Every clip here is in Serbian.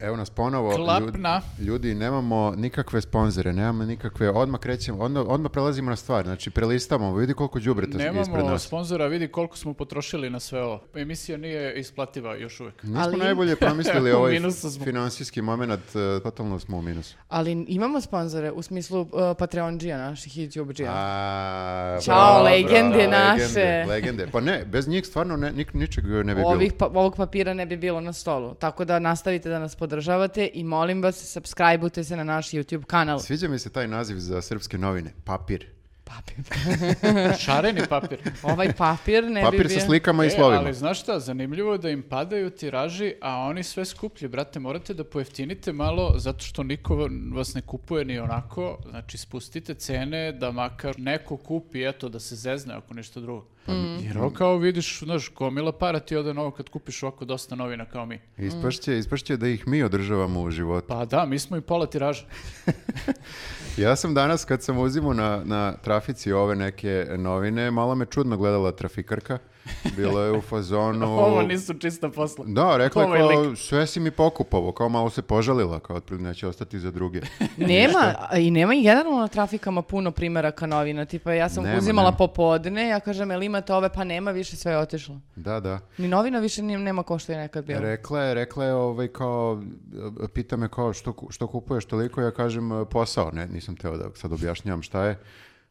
Evo nas ponovo. Klapna. Ljudi, ljudi, nemamo nikakve sponzore, nemamo nikakve, odmah krećemo, odmah, odmah prelazimo na stvar, znači prelistamo, vidi koliko đubreta ispred Nemamo nas. sponzora, vidi koliko smo potrošili na sve ovo. Emisija nije isplativa još uvijek. Nismo Ali- najbolje promislili ovaj finansijski moment, e, totalno smo u minusu. Ali imamo sponzore u smislu uh, Patreon-đija naših i YouTube-đija. A, Ćao, legende bravo, naše. Legende, legende. Pa ne, bez njih stvarno ne, ničeg ne bi bilo. Ovih pa- ovog papira ne bi bilo na stolu. Tako da nastavite da nas podržavate i molim vas, subscribe-ujte se na naš YouTube kanal. Sviđa mi se taj naziv za srpske novine, papir. Papir. Šareni papir. Ovaj papir ne bi Papir bio... sa slikama i E, slovima. ali znaš šta, zanimljivo je da im padaju tiraži, a oni sve skuplji. Brate, morate da pojeftinite malo, zato što niko vas ne kupuje ni onako. Znači, spustite cene da makar neko kupi, eto, da se zezne ako ništa drugo. Jer ovo kao vidiš, znaš, gomila para ti ode novo kad kupiš ovako dosta novina kao mi. Ispašće, ispašće da ih mi održavamo u životu. Pa da, mi smo i pola tiraža. Ja sam danas kad sam uzimao na, na trafici ove neke novine, malo me čudno gledala trafikarka. Bilo je u fazonu... Ovo nisu čista posla. Da, rekla je kao, lik. sve si mi pokupovo, kao malo se požalila, kao otprilike neće ostati za druge. Nema, i nema i generalno na trafikama puno primeraka novina. Tipa, ja sam Nema, uzimala nema. popodne, ja kažem, jel imate ove, pa nema više, sve je otišlo. Da, da. Ni novina više nema ko što je nekad bilo. Rekla je, rekla je ovaj kao, pita me kao što, što kupuješ toliko, ja kažem posao, ne, nisam teo da sad objašnjavam šta je.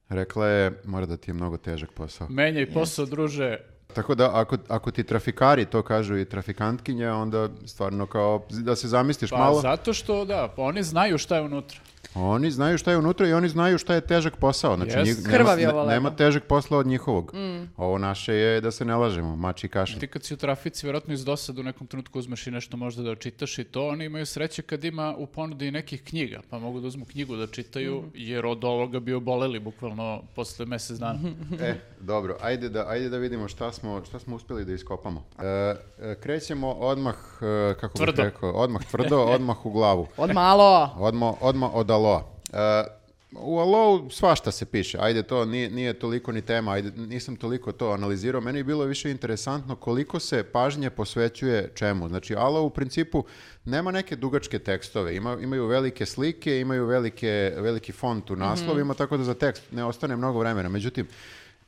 Rekla je, mora da ti je mnogo težak posao. Menjaj posao, druže. Tako da ako, ako ti trafikari to kažu i trafikantkinje, onda stvarno kao da se zamisliš Pa malo. zato što, da, pa oni znaju šta je unutra. Oni znaju šta je unutra i oni znaju šta je težak posao. Znači, Jest. njih- nema, Krvav je ne- ovo lepo. nema težak posla od njihovog. Mm. Ovo naše je da se ne lažemo, mači i kašalj. Ti kad si u trafici, vjerojatno iz dosadu u nekom trenutku uzmeš i nešto možda da čitaš i to, oni imaju sreće kad ima u ponudi i nekih knjiga, pa mogu da uzmu knjigu da čitaju, jer od ovoga bi oboleli bukvalno posle mjesec dana. E, dobro, ajde da, ajde da vidimo šta smo, šta smo uspjeli da iskopamo. E, e, krećemo odmah, e, kako bih Tvrdo. rekao, odmah tvrdo, odmah u glavu. Od malo. Odmah, odmah od aloa. E, u alou svašta se piše, ajde to nije, nije toliko ni tema, ajde nisam toliko to analizirao, meni je bilo više interesantno koliko se pažnje posvećuje čemu. Znači alo u principu nema neke dugačke tekstove, ima, imaju velike slike, imaju velike, veliki font u naslovima, tako da za tekst ne ostane mnogo vremena. Međutim,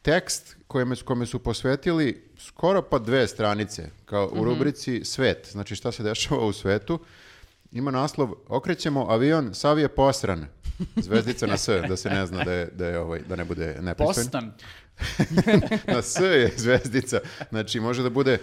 tekst kojeme, kome su posvetili skoro pa dve stranice, kao u rubrici svet, znači šta se dešava u svetu, ima naslov Okrećemo avion, sav je posran. Zvezdica na S, da se ne zna da je, da je ovaj, da ne bude nepristojan. Postan. Na S je zvezdica. Znači može da bude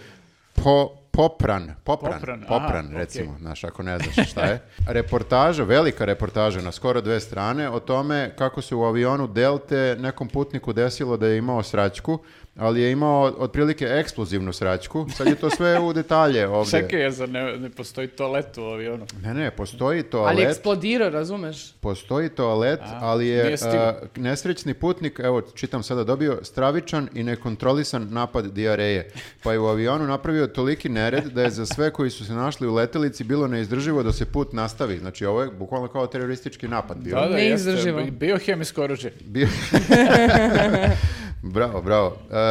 po, popran, popran, Popran, popran, aha, recimo, okej. znaš, ako ne znaš šta je. Reportaža, velika reportaža na skoro dve strane o tome kako se u avionu Delte nekom putniku desilo da je imao sračku, ali je imao otprilike eksplozivnu sračku. Sad je to sve u detalje ovdje. Čekaj, jer zar ne, ne postoji toalet u avionu? Ne, ne, postoji toalet. Ali eksplodira, razumeš? Postoji toalet, A, ali je a, nesrećni putnik, evo čitam sada, dobio stravičan i nekontrolisan napad dijareje. Pa je u avionu napravio toliki nered da je za sve koji su se našli u letelici bilo neizdrživo da se put nastavi. Znači ovo je bukvalno kao teroristički napad bio. Da, da. Neizdrživo. Biohemijsko oružje. Bio- bravo, bravo. E,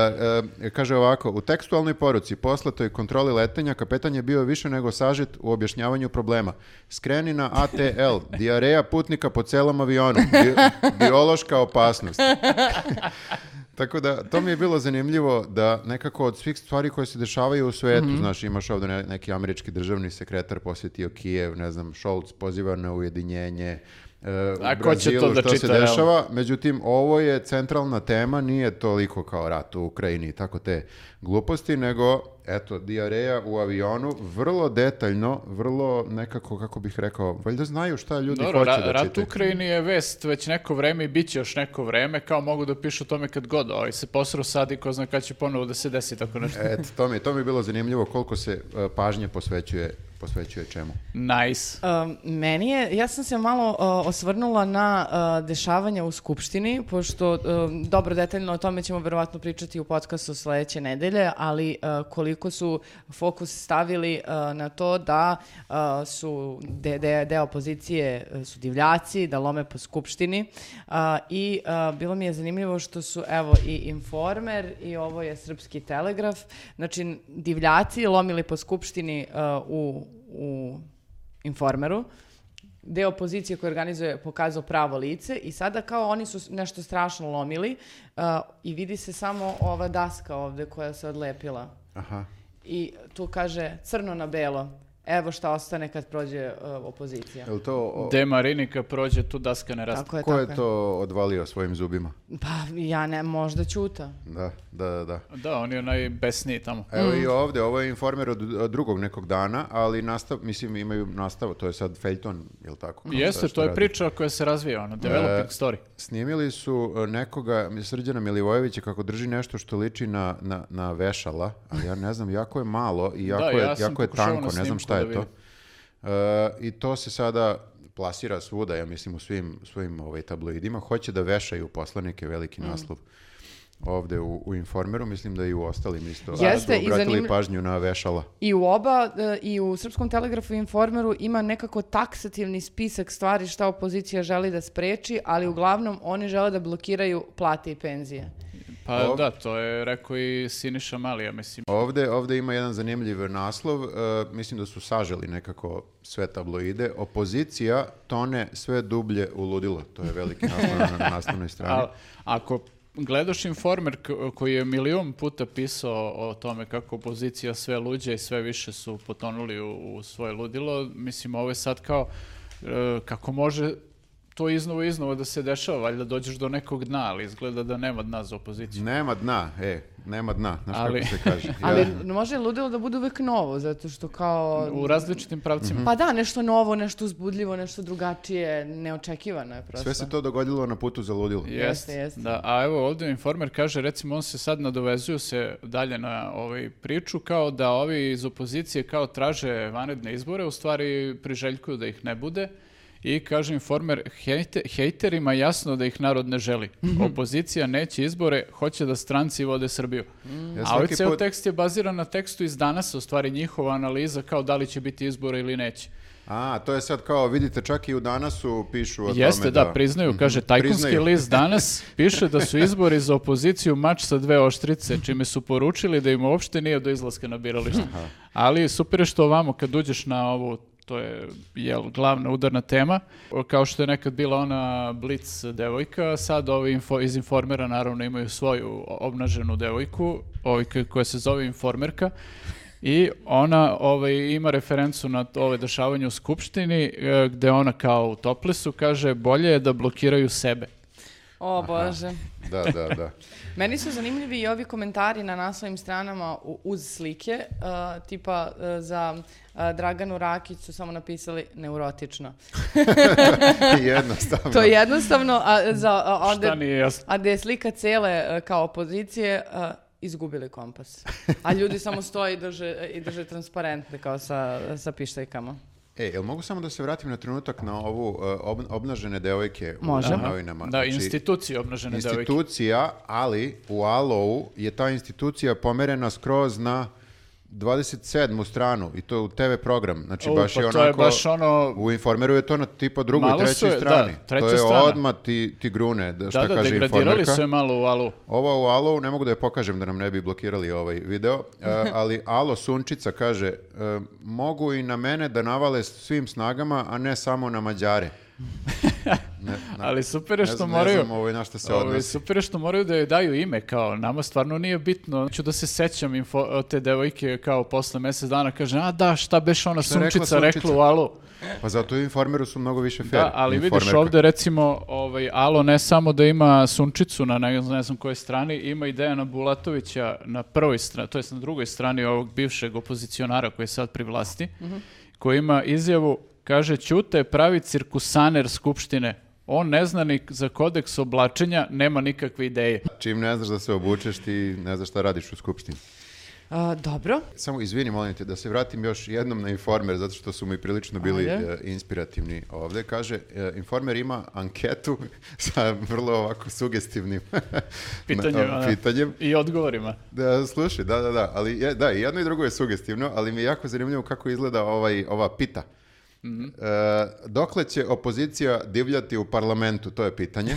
kaže ovako, u tekstualnoj poruci poslatoj kontroli letenja kapetan je bio više nego sažet u objašnjavanju problema. Skreni na ATL, dijareja putnika po celom avionu, Bi- biološka opasnost. Tako da, to mi je bilo zanimljivo da nekako od svih stvari koje se dešavaju u svetu, znaš, imaš ovdje ne- neki američki državni sekretar posjetio Kijev, ne znam, Scholz poziva na ujedinjenje, e, u A ko će to Brazilu da što se čita, realno? dešava, međutim, ovo je centralna tema, nije toliko kao rat u Ukrajini i tako te gluposti, nego, eto, dijareja u avionu, vrlo detaljno, vrlo nekako, kako bih rekao, valjda znaju šta ljudi Dobro, hoće ra- da rat u. Ukrajini je vest već neko vreme i bit će još neko vreme, kao mogu da pišu o tome kad god, ovaj se posro sad i ko zna kad će ponovo da se desi tako nešto. Eto, to mi, to mi je bilo zanimljivo koliko se e, pažnje posvećuje, posvećuje čemu. Nice. Um, meni je, ja sam se malo uh, osvrnula na uh, dešavanja u Skupštini, pošto um, dobro detaljno o tome ćemo verovatno pričati u podcastu sledeće nedelje, ali uh, koliko su fokus stavili uh, na to da uh, su de, de- deo opozicije uh, su divljaci, da lome po Skupštini uh, i uh, bilo mi je zanimljivo što su evo i Informer i ovo je Srpski telegraf, znači divljaci lomili po Skupštini uh, u, u informeru, deo opozicije koji organizuje pokazao pravo lice i sada kao oni su nešto strašno lomili uh, i vidi se samo ova daska ovde koja se odlepila. Aha. I tu kaže crno na belo, evo šta ostane kad prođe uh, opozicija. Jel to, o- De Marinika prođe, tu daska ne raste. Tako je, ko tako je to odvalio svojim zubima? Pa ja ne, možda Ćuta. Da, da, da, da. Da, on je najbesniji tamo. Evo Mm. i ovde, ovo je informer od, od drugog nekog dana, ali nastav, mislim imaju nastavu, to je sad Feljton, jel tako? Kao Jeste, šta- šta to je radi. priča koja se razvija, ono, developing story. Snimili su e, nekoga, Srđana Milivojevića, kako drži nešto što liči na, na, na vešala, ali ja ne znam, jako je malo i jako, Da, je, ja jako je tanko, ne znam snimku šta da je to. E, I to se sada plasira svuda, ja mislim, u svim, svojim ovaj, tabloidima. Hoće da vešaju poslanike, veliki Mm. naslov. Ovde u, u Informeru, mislim da i u ostalim isto Jeste, su obratili zanimljiv- pažnju na vešala. I u oba, e, i u Srpskom telegrafu i Informeru ima nekako taksativni spisak stvari šta opozicija želi da spreči, ali uglavnom oni žele da blokiraju plate i penzije. Pa Ov- da, to je rekao i Siniša Malija, mislim. Ovde, ovde ima jedan zanimljiv naslov, e, mislim da su saželi nekako sve tabloide. Opozicija tone sve dublje u ludilo. To je veliki naslov na naslovnoj strani. A, ako gledaš informer koji je milion puta pisao o tome kako opozicija sve luđe i sve više su potonuli u, u svoje ludilo, mislim ovo je sad kao e, kako može to iznova iznova da se dešava, valjda dođeš do nekog dna, ali izgleda da nema dna za opoziciju. Nema dna, e, nema dna, znaš Ali- kako se kaže. Ali Ja- može ludilo da bude uvek novo, zato što kao... U različitim pravcima. Pa da, nešto novo, nešto uzbudljivo, nešto drugačije, neočekivano je prosto. sve se to dogodilo na putu za ludilo. Jeste, Jeste. Da, a evo ovdje informer kaže, recimo on se sad nadovezuje se dalje na ovaj priču kao da ovi iz opozicije kao traže vanredne izbore, u stvari priželjkuju da ih ne bude. I kaže informer, hejte, hejterima jasno da ih narod ne želi. Opozicija neće izbore, hoće da stranci vode Srbiju. Ja A ovaj ceo put- tekst je baziran na tekstu iz danas, u stvari njihova analiza kao da li će biti izbore ili neće. A, to je sad kao, vidite, čak i u danasu pišu o Jeste, tome da, da... priznaju. Kaže, tajkunski Priznaju. list danas piše da su izbori za opoziciju mač sa dve oštrice, čime su poručili da im uopšte nije do izlaska na biralište. Ali super je što ovamo, kad uđeš na ovu to je jel, glavna udarna tema. Kao što je nekad bila ona Blitz devojka, sad ovi info, iz Informera naravno imaju svoju obnaženu devojku, ovi koja se zove Informerka. I ona ovaj, ima referencu na ove dešavanje u Skupštini, e, gde ona kao u toplesu kaže bolje je da blokiraju sebe. O Bože. Da, da, da. Meni su zanimljivi i ovi komentari na naslovnim stranama uz slike, uh, tipa uh, za uh, Draganu Rakić su samo napisali neurotično. Jednostavno. To je jednostavno, a, za, a, Šta onda, nije jasno? a da je slika cele uh, kao opozicije, uh, izgubili kompas. A ljudi samo stoje i drže, i drže transparentne kao sa, sa pištajkama. E, jel mogu samo da se vratim na trenutak na ovu uh, ob- obnažene devojke Može. u novinama? Da, Znači, institucije obnažene devojke. institucija, ali u Alou je ta institucija pomerena skroz na 27. stranu i to u TV program. Znači U, baš pa je to je onako... baš ono- U Informeru je to na tipa drugoj, Malo su trećoj je- strani. da, treća to je strana. odmah ti, ti grune, da, šta Da, da, kaže degradirali Informerka. su je malo u alu. Ova u Alo, ne mogu da je pokažem da nam ne bi blokirali ovaj video, e, ali Alo Sunčica kaže, e, mogu i na mene da navale svim snagama, a ne samo na Mađare. Ne, na- Ali super je ne što ne moraju... znam ovaj na šta se Ovaj, odnosi. super je što moraju da joj daju ime, kao nama stvarno nije bitno. Ću da se sećam info, te devojke kao posle mjesec dana kaže, a da, šta beš ona Šta sunčica rekla Sunčica? u alu. Pa zato u Informeru su mnogo više fair. Da, ali vidiš Informerka. ovdje recimo ovaj, Alo ne samo da ima Sunčicu na ne, ne znam kojoj strani, ima i Dejana Bulatovića na prvoj strani, to jest na drugoj strani ovog bivšeg opozicionara koji je sad pri vlasti, koji ima izjavu, kaže Ćute pravi cirkusaner Skupštine. On ne zna ni za kodeks oblačenja, nema nikakve ideje. Čim ne znaš da se obučeš, ti ne znaš šta radiš u Skupštini. A, dobro. Samo izvini, molim te, da se vratim još jednom na Informer, zato što su mi prilično bili Ajde. e, inspirativni ovde. Kaže, e, Informer ima anketu sa vrlo ovako sugestivnim Pitanjem, na- a, pitanjem. I odgovorima. Da, slušaj, da, da, da, ali je, da, i jedno i drugo je sugestivno, ali mi je jako zanimljivo kako izgleda ovaj, ova pita. Mhm. E, dokle će opozicija divljati u parlamentu, to je pitanje.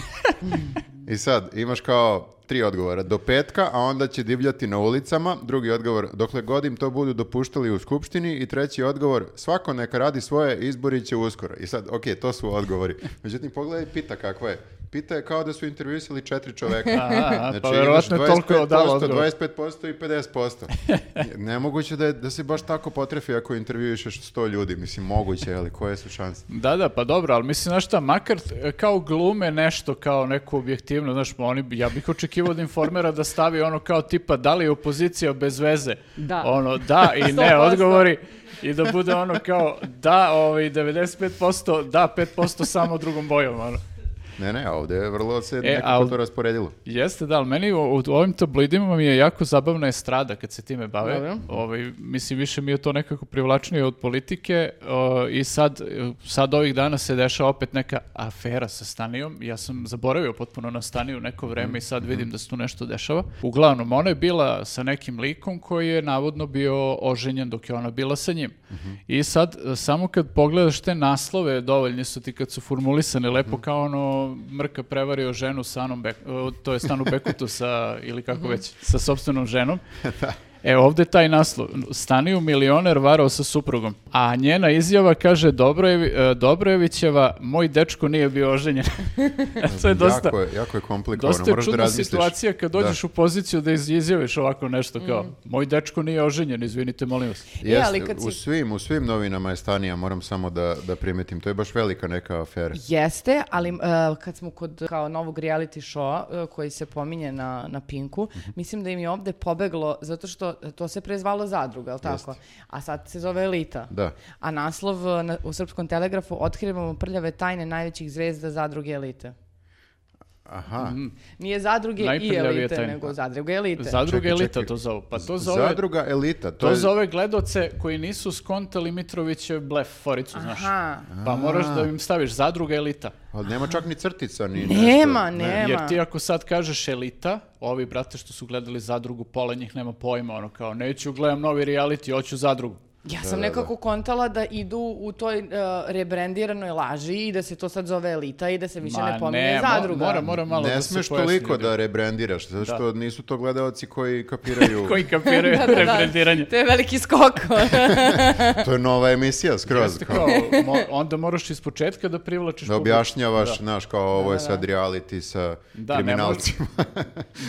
I sad, imaš kao tri odgovora. Do petka, a onda će divljati na ulicama. Drugi odgovor, dokle god im to budu dopuštali u skupštini. I treći odgovor, svako neka radi svoje, izbori će uskoro. I sad, ok, to su odgovori. Međutim, pogledaj pita kakva je. Pita je kao da su intervjuisali četiri čoveka. Aha, Znači, pa verovatno je toliko dalo 25%, odgovor. 25% i 50%. Nemoguće da, je, da se baš tako potrefi ako intervjuišeš 100 ljudi. Mislim, moguće, ali koje su šanse? Da, da, pa dobro, ali mislim, znaš šta, makar kao glume nešto, kao neku objektivno, znaš, oni, ja bih očekivao od informera da stavi ono kao tipa, da li je opozicija bez veze? Da. Ono, da i ne 100%. odgovori. I da bude ono kao, da, ovaj, 95%, da, 5% samo drugom bojom, ono. Ne, ne, ovdje je vrlo se E, nekako al- to rasporedilo. Jeste, da, ali meni u, u ovim tabloidima mi je jako zabavna estrada kad se time bave. Dobro. Ovaj, mislim, više mi je to nekako privlačnije od politike o, i sad, sad ovih dana se dešava opet neka afera sa Stanijom. Ja sam zaboravio potpuno na Staniju neko vreme i sad vidim da se tu nešto dešava. Uglavnom, ona je bila sa nekim likom koji je navodno bio oženjen dok je ona bila sa njim. I sad, samo kad pogledaš te naslove, dovoljni su ti kad su formulisani lepo kao ono Mrka prevario ženu sa Anom Bek, to je Stanu Bekutu sa, ili kako već, sa sopstvenom ženom. E, ovdje je taj naslov. Staniju milioner varao sa suprugom. A njena izjava kaže Dobrojevi, e, Dobrojevićeva, moj dečko nije bio oženjen. to je dosta, Jako je, jako je komplikovano, dosta je moraš da čudna razmisliš. situacija kad dođeš u poziciju da iz- izjaviš ovako nešto kao moj dečko nije oženjen, izvinite, molim vas. E, Jeste, ali kad si- u svim, u svim novinama je Stanija, moram samo da, da primetim. To je baš velika neka afera. Jeste, ali uh, kad smo kod kao novog reality showa uh, koji se pominje na, na Pinku, Mhm. mislim da im je ovde pobeglo, zato što to se prezvalo zadruga, je li tako? A sad se zove Elita. Da. A naslov uh, na- u Srpskom telegrafu otkrivamo prljave tajne najvećih zvezda zadruge Elite. Aha. Nije zadruge i Elite, tajne. nego zadruge Elite. Zadruga Čekaj, elita čekaj. to zovu. Pa to zove, Zadruga elita. To, to je, zove gledoce koji nisu skontali Mitrovićev blef, foricu, znaš. Aha. Pa moraš da im staviš zadruga elita. Ali nema čak ni crtica, ni Nema, nešto. nema. Jer ti ako sad kažeš elita, ovi brate što su gledali zadrugu, pola njih nema pojma, ono kao, neću gledam novi reality, hoću zadrugu. Ja sam nekako kontala da idu u toj uh, rebrendiranoj laži i da se to sad zove Elita i da se više Ma ne pominje zadruga. Mora, mora malo Ne da smeš toliko da rebrandiraš, zato što nisu to gledaoci koji kapiraju. Koji kapiraju Da, da, da. rebrendiranje. To je veliki skok. to je nova emisija skroz. Jeste Kao, kao, mo- onda moraš iz početka da privlačiš da objašnjavaš, znaš, kao ovo je sad reality sa Da, ne kriminalcima. Da,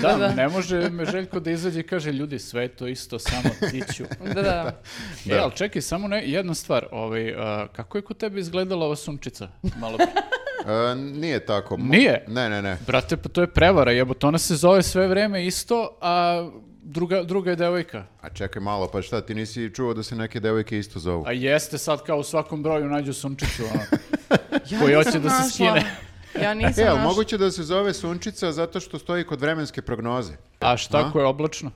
Da, da. ne može me Željko da izađe i kaže, ljudi, sve je to isto, samo tiću. da, da. E, ali čekaj, samo ne, jedna stvar, ovaj, a, kako je kod tebe izgledala ova sunčica? Malo? E, nije tako. Mo- Nije? Ne, ne, ne. Brate, pa to je prevara, jebote, ona se zove sve vreme isto, a druga, druga je devojka. A čekaj malo, pa šta, ti nisi čuo da se neke devojke isto zovu? A jeste sad kao u svakom broju nađu sunčicu, ono, koji hoće da se skine. Ja nisam E, ali našla. moguće da se zove sunčica zato što stoji kod vremenske prognoze. A šta ako je oblačno?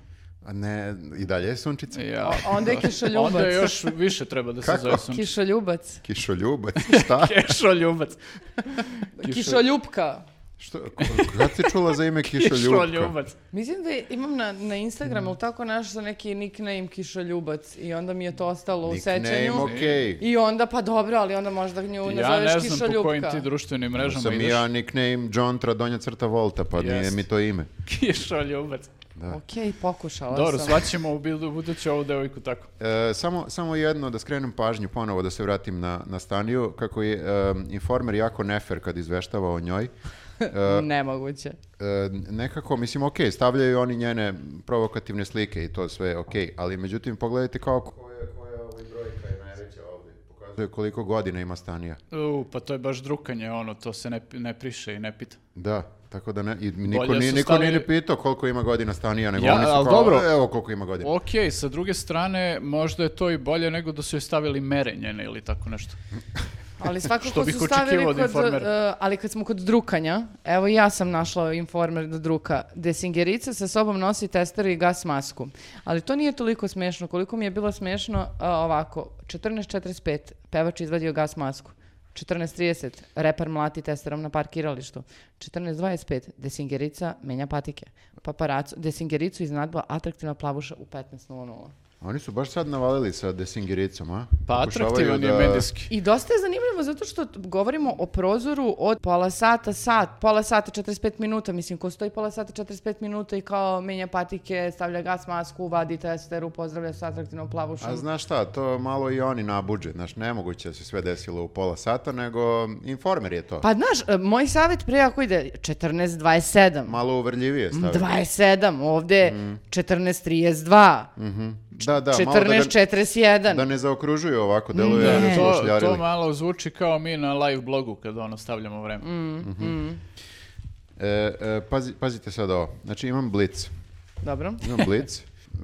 A ne, i dalje je sunčica. Ja. Onda je kišoljubac. Onda je još više treba da se Kako? zove sunčica. Kišoljubac. Kišoljubac, šta? Kešoljubac. Kišoljupka. što ko- kad si čula za ime Kišoljubka? Kišoljubac. Mislim da je- imam na, na Instagramu ili tako našla neki nickname Kišoljubac i onda mi je to ostalo u Nickname, sećanju. okej. I onda, pa dobro, ali onda možda nju Ja nazoveš ne znam po kojim Kišoljupka. ti društvenim mrežama Sam ideš. ja nickname John Tradonja crta Volta, pa nije Jest. mi to ime. Kišoljubac. Okej, pokušala Dobro, sam. svaćemo u budu- buduće ovu devojku tako. E, samo, samo jedno da skrenem pažnju ponovo da se vratim na, na Staniju, kako je e, informer jako nefer kad izveštava o njoj. Nemoguće. E, nekako, mislim, ok, stavljaju oni njene provokativne slike i to sve ok, ali međutim, pogledajte kao koja, koja ovaj brojka je najveća ovdje. Pokazuje koliko godina ima Stanija. U, pa to je baš drukanje, ono, to se ne, ne priše i ne pita. Da, tako da ne, i niko, Bolje nije, su niko stavili- nije ni pitao koliko ima godina Stanija, nego Ja, oni su ali kao, dobro. evo koliko ima godina. Ok, sa druge strane, možda je to i bolje nego da su joj stavili mere njene ili tako nešto. Ali svakako Što bih su stavili od kod, informera. uh, ali kad smo kod drukanja, evo ja sam našla informer da druka. Desingerica sa sobom nosi tester i gas masku. Ali to nije toliko smešno. Koliko mi je bilo smešno, uh, ovako, 14.45, pevač izvadio gas masku. 14.30, reper mlati testerom na parkiralištu. 14.25, desingerica menja patike. Paparaco, desingericu iznadba atraktivna plavuša u 15.00. Oni su baš sad navalili sa Desingericom, a? Pa Pokušavaju atraktivan je da- medijski. I dosta je zanimljiva zanimljivo zato što govorimo o prozoru od pola sata, sat, pola sata, 45 minuta, mislim, ko stoji pola sata, 45 minuta i kao menja patike, stavlja gas masku, vadi testeru, pozdravlja sa atraktivnom plavušom. A znaš šta, to malo i oni nabuđe. Znaš, nemoguće da se sve desilo u pola sata, nego informer je to. Pa znaš, e, moj savjet pre ako ide 14.27, Malo uvrljivije stavio. 27, ovde 14.32, Da, da, malo da, ga- 14.41. da ne zaokružuju ovako, deluje Ne. da su To, to malo zvuči kao mi na live blogu kada ono stavljamo vreme. E, e, pazi, pazite sad ovo. Znači imam Blitz. Dobro. Imam Blitz,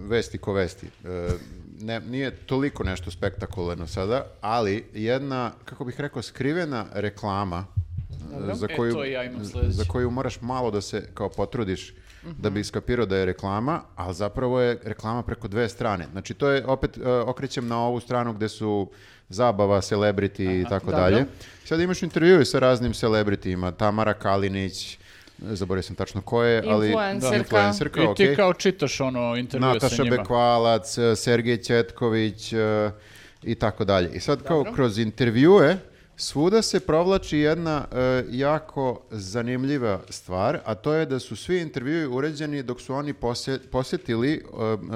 vesti ko vesti. E, ne, nije toliko nešto spektakularno sada, ali jedna, kako bih rekao, skrivena reklama e, za E, koju, to i ja za koju moraš malo da se kao potrudiš da bi skapirao da je reklama, ali zapravo je reklama preko dve strane. Znači to je, opet e, okrećem na ovu stranu gde su zabava, celebrity i tako Dobro. dalje. Sad imaš intervjue sa raznim celebritima, Tamara Kalinić, zaboravio sam tačno ko je, ali Influencerka. influencerka, I ti okej. kao čitaš ono intervjue sa Nataša njima. Bekvalac, e, Sergej Ćetković e, i tako dalje. I sad kao kroz intervjue svuda se provlači jedna e, jako zanimljiva stvar, a to je da su svi intervjui uređeni dok su oni posje- posjetili e,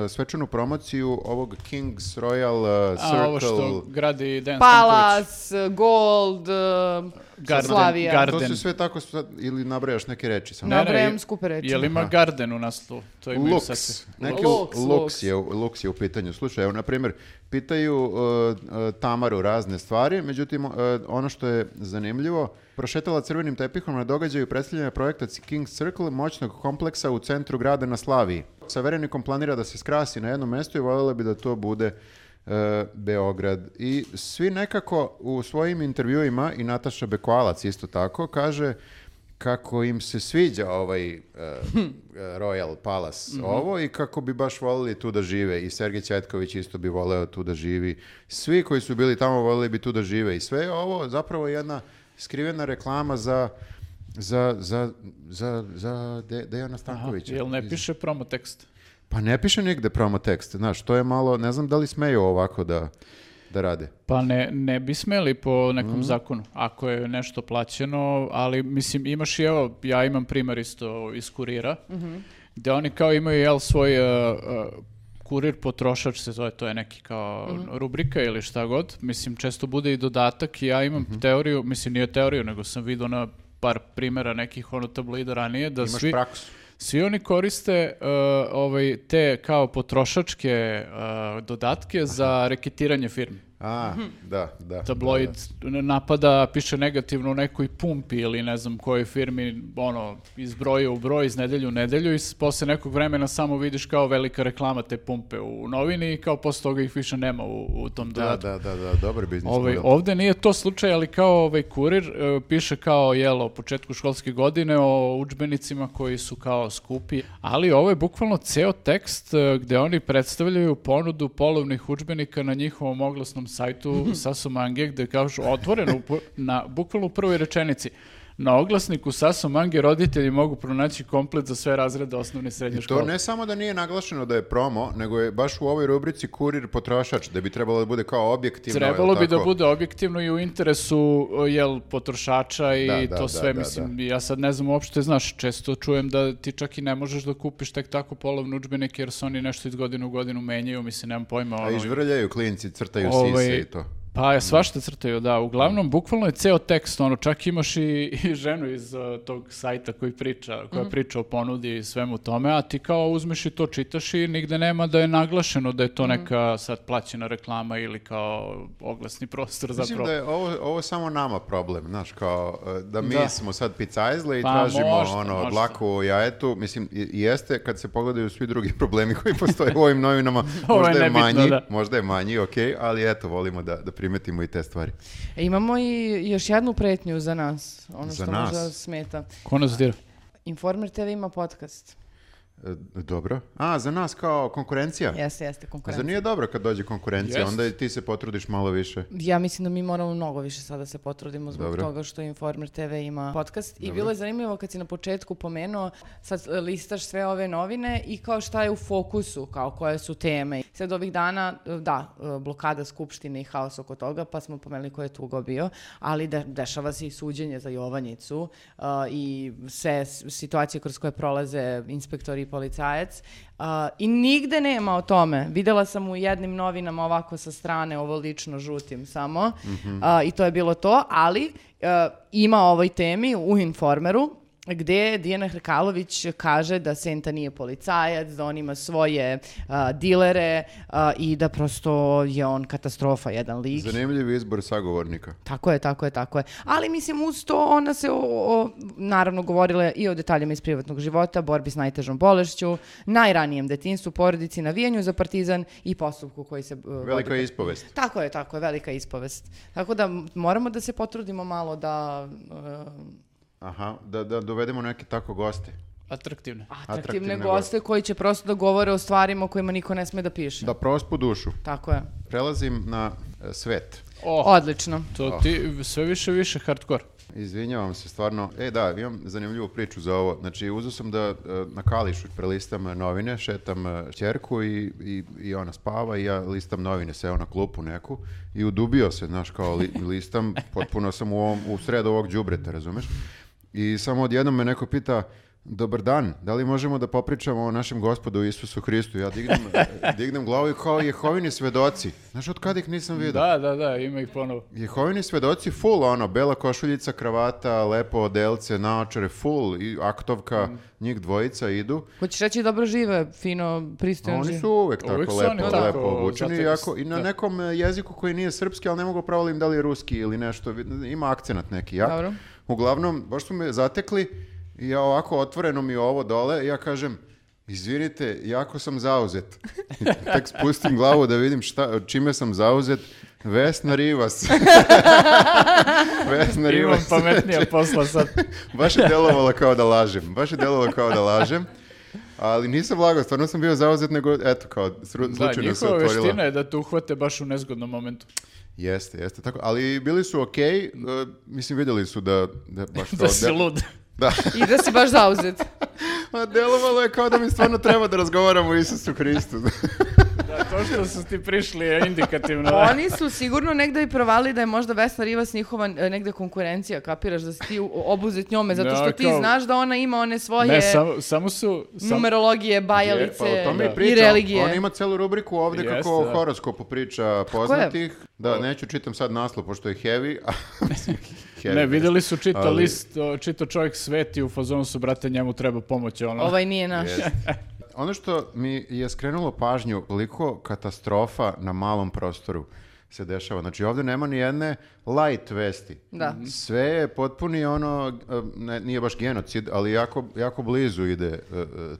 e, svečanu promociju ovog King's Royal e, Circle. A ovo što gradi Dejan Stanković. Palas, Gold, uh, Garden, Slavija. Garden. To se sve tako, sad- ili nabrajaš neke reči samo. Ne. Nabrajam je- skupe reči. Jel ima Garden u naslovu? To imaju sad Lux. svi. Neki Lux, Lux, Lux. je, Lux je u pitanju. Slušaj, evo, na primjer, pitaju uh, uh, Tamaru razne stvari, međutim, uh, ono što je zanimljivo, prošetala crvenim tepihom na događaju predstavljanja projekta King's Circle, moćnog kompleksa u centru grada na Slaviji. Sa verenikom planira da se skrasi na jednom mjestu i voljela bi da to bude Beograd. I svi nekako u svojim intervjuima, i Nataša Bekvalac isto tako, kaže kako im se sviđa ovaj uh, Royal Palace ovo i kako bi baš volili tu da žive i Sergej Ćetković isto bi voleo tu da živi. Svi koji su bili tamo voleli bi tu da žive i sve je ovo zapravo jedna skrivena reklama za za, za, za, za De- Dejana Aha, Stankovića. jel ne piše promo tekst? Pa ne piše nigde promo tekst, znaš, to je malo, ne znam da li smeju ovako da, da rade. Pa ne, ne bi smeli po nekom zakonu, ako je nešto plaćeno, ali mislim imaš i evo, ja imam primjer isto iz kurira, gde oni kao imaju jel svoj uh, uh, kurir potrošač se zove, to je neki kao rubrika ili šta god, mislim često bude i dodatak i ja imam Mhm. teoriju, mislim nije teoriju, nego sam vidio na par primjera nekih ono tabloida ranije, da Imaš svi, praksu. Svi oni koriste uh, ovaj, te kao potrošačke uh, dodatke za reketiranje firmi A, da, da. tabloid napada, piše negativno u nekoj pumpi ili ne znam kojoj firmi, ono, iz broja u broj, iz nedelju u nedelju i posle nekog vremena samo vidiš kao velika reklama te pumpe u novini i kao posle toga ih više nema u, u tom Da, dodatku. da, da, da, dobar biznis Ovaj, ovde nije to slučaj, ali kao ovaj kurir e, piše kao jelo o početku školske godine o udžbenicima koji su kao skupi, ali ovo je bukvalno ceo tekst e, gde oni predstavljaju ponudu polovnih udžbenika na njihovom oglasnom sajtu Sasomange gde kažu otvoreno na bukvalno u prvoj rečenici na oglasniku Sasomange roditelji mogu pronaći komplet za sve razrede osnovne i srednje To škole. ne samo da nije naglašeno da je promo, nego je baš u ovoj rubrici kurir potrošač, da bi trebalo da bude kao objektivno. Trebalo bi da tako? bude objektivno i u interesu jel potrošača i Da, da, to da, sve da, mislim ja sad ne znam uopšte znaš često čujem da ti čak i ne možeš da kupiš tek tako polovne udžbenike jer se oni nešto iz godine u godinu menjaju mislim nemam pojma A ono, žvrljaju klinci, crtaju Ovaj, sise i to. Pa je svašta crtaju, da. Uglavnom, bukvalno je ceo tekst, ono, čak imaš i, i ženu iz uh, tog sajta koji priča, koja Mhm. priča o ponudi i svemu tome, a ti kao uzmeš i to čitaš i nigde nema da je naglašeno da je to Mhm. neka sad plaćena reklama ili kao oglasni prostor Mislim zapravo. da je ovo, ovo samo nama problem, znaš, kao e, da mi Da. smo sad picajzle i Pa tražimo možda, ono, možda. dlaku u jajetu, mislim, i- jeste kad se pogledaju svi drugi problemi koji postoje u ovim novinama, Ovo je možda je nebitno, manji, da. možda je manji, ok, ali eto, volimo da, da primetimo i te stvari. E, Imamo i još jednu pretnju za nas, ono Za što nas? možda smeta. Ko nas dira? Informer TV ima podcast. E, Dobro. A, za nas kao konkurencija? Jeste, jeste, Zar konkurencija. nije dobro kad dođe konkurencija? Jest. Onda i ti se potrudiš malo više. Ja mislim da mi moramo mnogo više sada se potrudimo zbog Dobro. toga što Informer TV ima podcast. I bilo je zanimljivo kad si na početku pomenuo, sad listaš sve ove novine i kao šta je u fokusu, kao koje su teme. Sad ovih dana, da, blokada Skupštine i haos oko toga, pa smo pomenuli ko je tugo bio, ali de- dešava se i suđenje za Jovanjicu e, i sve situacije kroz koje prolaze inspektori i policajac. Uh, I nigde nema o tome. Videla sam u jednim novinama ovako sa strane, ovo lično žutim samo, Mhm. uh, i to je bilo to, ali uh, ima o ovoj temi u Informeru, gde Dijana Hrkalović kaže da Senta nije policajac, da on ima svoje uh, dilere uh, i da prosto je on katastrofa, jedan lik. Zanimljiv izbor sagovornika. Tako je, tako je, tako je. Ali mislim uz to ona se o, o- naravno govorila i o detaljima iz privatnog života, borbi s najtežom bolešću, najranijem detinstvu, porodici, navijanju za partizan i postupku koji se... uh, vodi Velika protiv- ispovest. Tako je, tako je, velika ispovest. Tako da moramo da se potrudimo malo da uh, Aha, da, da dovedemo neke tako goste. Atraktivne. atraktivne Atraktivne goste koji će prosto da govore o stvarima o kojima niko ne sme da piše. Da prospu dušu. Tako je. Prelazim na e, svet. O, Odlično. to ti sve više i više hardcore. Izvinjavam se, stvarno. E da, imam zanimljivu priču za ovo. Znači, uzeo sam da e, na Kališu prelistam e, novine, šetam e, ćerku i, i, i ona spava i ja listam novine, seo na klupu neku i udubio se, znaš, kao li- listam, potpuno sam u, ovom, u sred ovog đubreta, razumeš? I samo odjednom me neko pita, Dobar dan, da li možemo da popričamo o našem gospodu Isusu Hristu? Ja dignem, dignem glavu i kao Jehovini svedoci. Znaš, od kada ih nisam vidio? Da, da, da, ima ih ponovo. Jehovini svedoci full, ono, bela košuljica, kravata, lepo odelce, naočare, full, i aktovka, njih dvojica idu. Hoćeš reći dobro žive, fino, pristojno oni su uvek tako Uvek su lepo, oni lepo tako obučeni, se, i na da. nekom jeziku koji nije srpski, ali ne mogu provalim da li je ruski ili nešto, ima akcenat neki jak. Dobro. Uglavnom, baš su me zatekli i ja ovako otvoreno mi ovo dole ja kažem, izvinite, jako sam zauzet. I tek spustim glavu da vidim šta, čime sam zauzet. Vesna Rivas. Vesna Imam Rivas. pametnija posla sad. Baš je delovalo kao da lažem. Baš je delovalo kao da lažem. Ali nisam lagao, stvarno sam bio zauzet, nego eto, kao Da, slučajno se njihova otvorila. veština je da te uhvate baš u nezgodnom momentu. Jeste, jeste tako. Ali bili su okej, e, mislim vidjeli su da, da baš to... Da si lud. Da, I da si baš zauzet. a delovalo je kao da mi stvarno treba da razgovaramo o Isusu Hristu. Da, to što su ti prišli je indikativno. da. Oni su sigurno negde i provali da je možda Vesna Rivas njihova e, negde konkurencija, kapiraš da si ti obuzet njome, zato što ti kao- znaš da ona ima one svoje Ne, samo, samo su... Sam, numerologije, bajalice Pa o tome Da. i i religije. On ima celu rubriku ovde Jeste, kako da. horoskopu priča poznatih. Da, neću čitam sad naslov, pošto je heavy. a- heavy. ne, vidjeli su čito Ali- list, čito čovjek sveti u fazonu su, brate, njemu treba pomoć. Ono. Ovaj nije naš. Jeste. Ono što mi je skrenulo pažnju, koliko katastrofa na malom prostoru se dešava. Znači ovdje nema ni jedne light vesti. Da. Sve je potpuni ono, ne, nije baš genocid, ali jako, jako blizu ide e,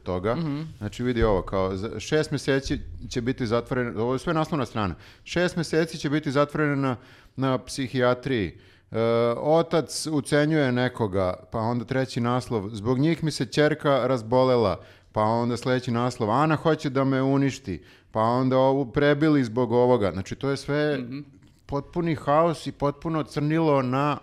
toga. Znači vidi ovo, kao šest mjeseci će biti zatvoreno, ovo je sve naslovna strana, šest mjeseci će biti zatvoreno na, na psihijatriji. E, otac ucenjuje nekoga, pa onda treći naslov, zbog njih mi se ćerka razbolela, pa onda sljedeći naslov, Ana hoće da me uništi, pa onda ovu prebili zbog ovoga. Znači to je sve potpuni haos i potpuno crnilo na,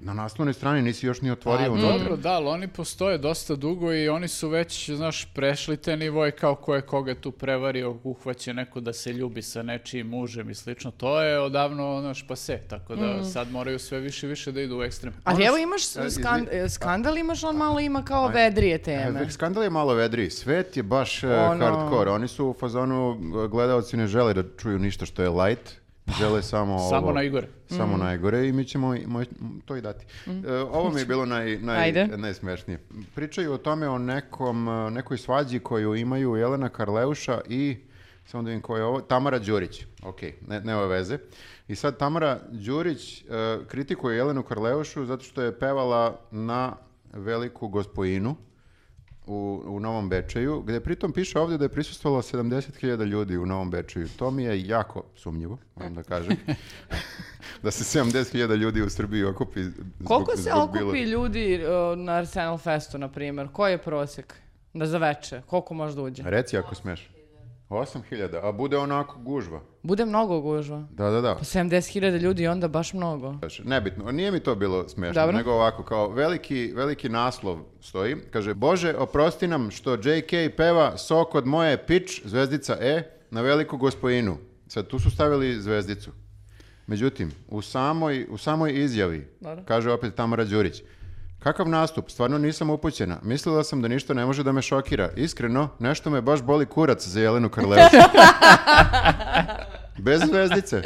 na naslovnoj strani, nisi još ni otvorio A, unutra. dobro, da, ali oni postoje dosta dugo i oni su već, znaš, prešli te nivoje kao ko je koga tu prevario, uhvaće neko da se ljubi sa nečijim mužem i slično. To je odavno, znaš, pase, tako da sad moraju sve više i više da idu u ekstrem. Ali evo imaš e, skan- skandal, imaš on malo ima kao vedrije teme. E, Skandal je malo vedriji. Svet je baš e, Ono- hardcore. Oni su u fazonu, gledaoci ne žele da čuju ništa što je light. Žele samo ovo. Samo najgore. Samo Mhm. najgore i mi ćemo i- moj- to i dati. E, ovo mi je bilo naj, naj, Ajde. najsmešnije. Pričaju o tome o nekom, e, nekoj svađi koju imaju Jelena Karleuša i samo da vidim ko je ovo, Tamara Đurić. Ok, ne, nema veze. I sad Tamara Đurić e, kritikuje Jelenu Karleušu zato što je pevala na veliku gospojinu u, u Novom Bečeju, gdje pritom piše ovdje da je prisustvovalo 70.000 ljudi u Novom Bečeju. To mi je jako sumnjivo, moram da kažem. da se 70.000 ljudi u Srbiji okupi zbog, Koliko se zbog bilo- okupi ljudi uh, na Arsenal Festu, na primjer? Koji je prosjek? Da za veče. Koliko može da uđe? Reci ako smeš. 8000, a bude onako gužva. Bude mnogo gužva. Da, da, da. Pa 70.000 ljudi onda baš mnogo. Nebitno, nije mi to bilo smiješno, Dobro. nego ovako, kao veliki, veliki naslov stoji, kaže, Bože, oprosti nam što JK peva sok od moje pič, zvezdica E, na veliku gospojinu. Sad, tu su stavili zvezdicu. Međutim, u samoj, u samoj izjavi, Dobro. kaže opet Tamara Đurić, Kakav nastup? Stvarno nisam upućena. Mislila sam da ništa ne može da me šokira. Iskreno, nešto me baš boli kurac za Jelenu Karleušu. Bez zvezdice.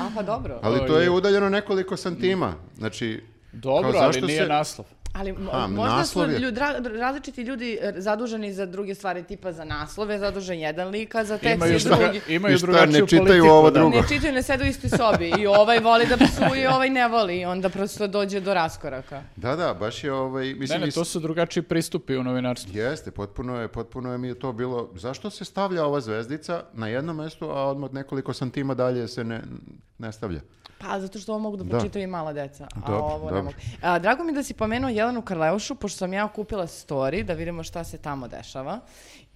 A pa dobro. Ali to je udaljeno nekoliko santima. Znači, Dobro, kao, ali zašto nije se- naslov. Ali mo- A, možda su naslov je- ljud- ra- različiti ljudi e, zaduženi za druge stvari, tipa za naslove, zadužen jedan lik, a za tekst Imaju, je druga, drugi. imaju I šta, drugačiju ne čitaju politiku, ovo da. drugo? Ne čitaju, ne sedu u istoj sobi i ovaj voli da psuje, ovaj ne voli i onda prosto dođe do raskoraka. Da, da, baš je ovaj, Ne, mislim, ne, is- to su drugačiji pristupi u novinarstvu. jeste, potpuno je, potpuno je mi je to bilo, zašto se stavlja ova zvezdica na jednom mestu, a odmah nekoliko santima dalje se ne, ne stavlja? Pa, zato što ovo mogu da Da. pročitaju i mala deca, a Dobro, ovo ne mogu. A, drago mi da si pomenuo Jelenu Karleušu, pošto sam ja kupila story, da vidimo šta se tamo dešava.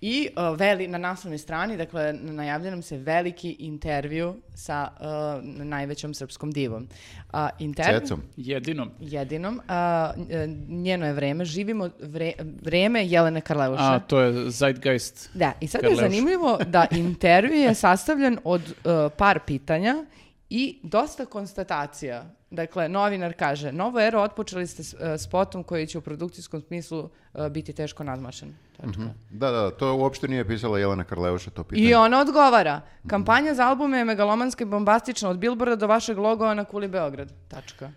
I a, veli, na naslovnoj strani, dakle, najavlja nam se veliki intervju sa a, najvećom srpskom divom. A, intervju, Cecom. Jedinom. Jedinom. E, njeno je vreme. Živimo vre, vreme Jelene Karleuše. A, to je Zeitgeist. Da, i sad je Karleuša. zanimljivo da intervju je sastavljen od uh, par pitanja i dosta konstatacija. Dakle, novinar kaže, novu eru otpočeli ste spotom koji će u produkcijskom smislu uh, biti teško nadmašen. Tačka. Da, da, to uopšte nije pisala Jelena Karleuša, to pitanje. I ona odgovara, kampanja za albume je megalomanska i bombastična od Billboarda do vašeg logoa na kuli Beograd. Tačka.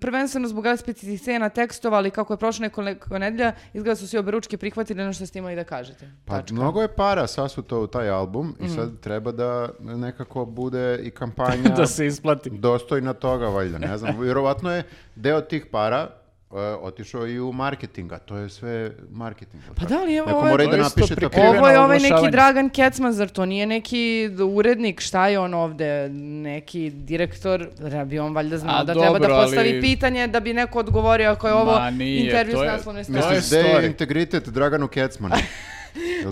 Prvenstveno zbog specifičnih scena tekstova, ali kako je prošlo nekoliko nedelja, izgleda su svi oberučke prihvatili ono što ste imali da kažete. Pa Tačka. mnogo je para sasuto u taj album i sad treba da nekako bude i kampanja da se isplati. dostojna toga, valjda, ne znam. Vjerovatno je deo tih para e, otišao i u marketing, a to je sve marketing. Pa da, ali evo, Neko ovo mora da napiše Ovo je ovaj neki. Dragan Kecman, zar to nije neki urednik, šta je on ovde, neki direktor, da bi on valjda znao A, da treba da dobro, postavi ali- pitanje da bi neko odgovorio ako je ovo Ma nije, intervju s naslovne strane. Misliš, gde je integritet Draganu Kecmanu?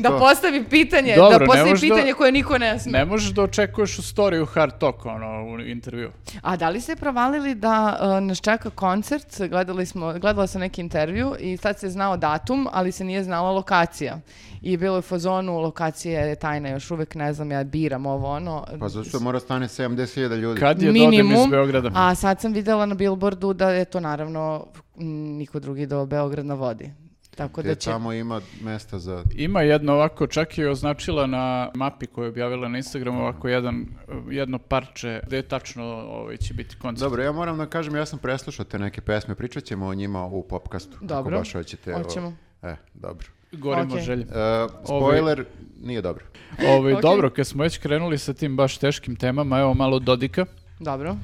Da to? postavi pitanje, Dobro, da postavi možeš da- pitanje koje niko ne sme. Ne možeš da očekuješ u storiju hard talk, ono, u intervju. A da li ste provalili da uh, nas čeka koncert? Gledali smo, gledala sam neki intervju i sad se znao datum, ali se nije znala lokacija. I bilo je u fazonu, lokacija je tajna, još uvek ne znam, ja biram ovo ono. Pa zašto mora stane 70.000 ljudi? Kad je odem iz minimum, Beograda? a sad sam videla na billboardu da je to naravno niko drugi do Beograd na vodi. Tako da će... tamo ima mesta za... Ima jedno ovako, čak je označila na mapi koju je objavila na Instagramu ovako jedan, jedno parče gde je tačno ovaj, će biti koncert. Dobro, ja moram da kažem, ja sam preslušao te neke pesme, pričat ćemo o njima u popkastu. Ako Dobro, baš hoćete. o- hoćemo. E, dobro. Gorimo Ok. želje. E, spoiler, nije dobro. Ovaj, Ok. Dobro, kad smo već krenuli sa tim baš teškim temama, evo malo Dodika. Dobro.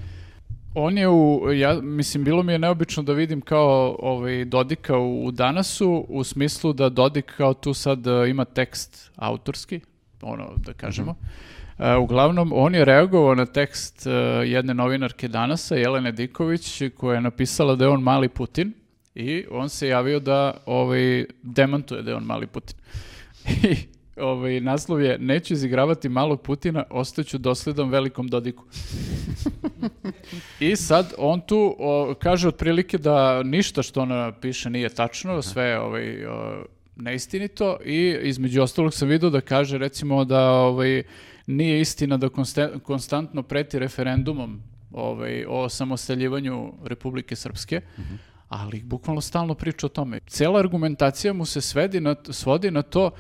On je u, ja, mislim, bilo mi je neobično da vidim kao ovaj, Dodika u, u Danasu, u smislu da Dodik kao tu sad e, ima tekst autorski, ono da kažemo. E, uglavnom, on je reagovao na tekst e, jedne novinarke Danasa, Jelene Diković, koja je napisala da je on mali Putin i on se javio da ovaj, demantuje da je on mali Putin. I ovaj, naslov je Neću izigravati malog Putina, ostaću dosledan velikom Dodiku. I sad on tu o, kaže otprilike da ništa što ona piše nije tačno, sve je ovaj, o, neistinito i između ostalog sam vidio da kaže recimo da ovaj, nije istina da konstantno preti referendumom ovaj, o samostaljivanju Republike Srpske, ali bukvalno stalno priča o tome. Cela argumentacija mu se svedi na, svodi na to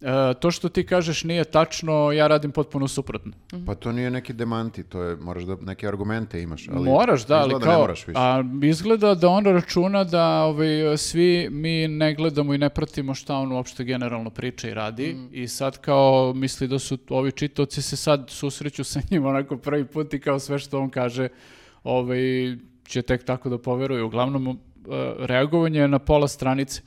e, to što ti kažeš nije tačno, ja radim potpuno suprotno. Pa to nije neki demanti, to je, moraš da neke argumente imaš. Ali Moraš, da, ali kao, ne moraš više. a izgleda da on računa da ovaj, svi mi ne gledamo i ne pratimo šta on uopšte generalno priča i radi Mm. i sad kao misli da su ovi čitaoci se sad susreću sa njim onako prvi put i kao sve što on kaže ovaj, će tek tako da poveruju. Uglavnom, reagovanje je na pola stranice.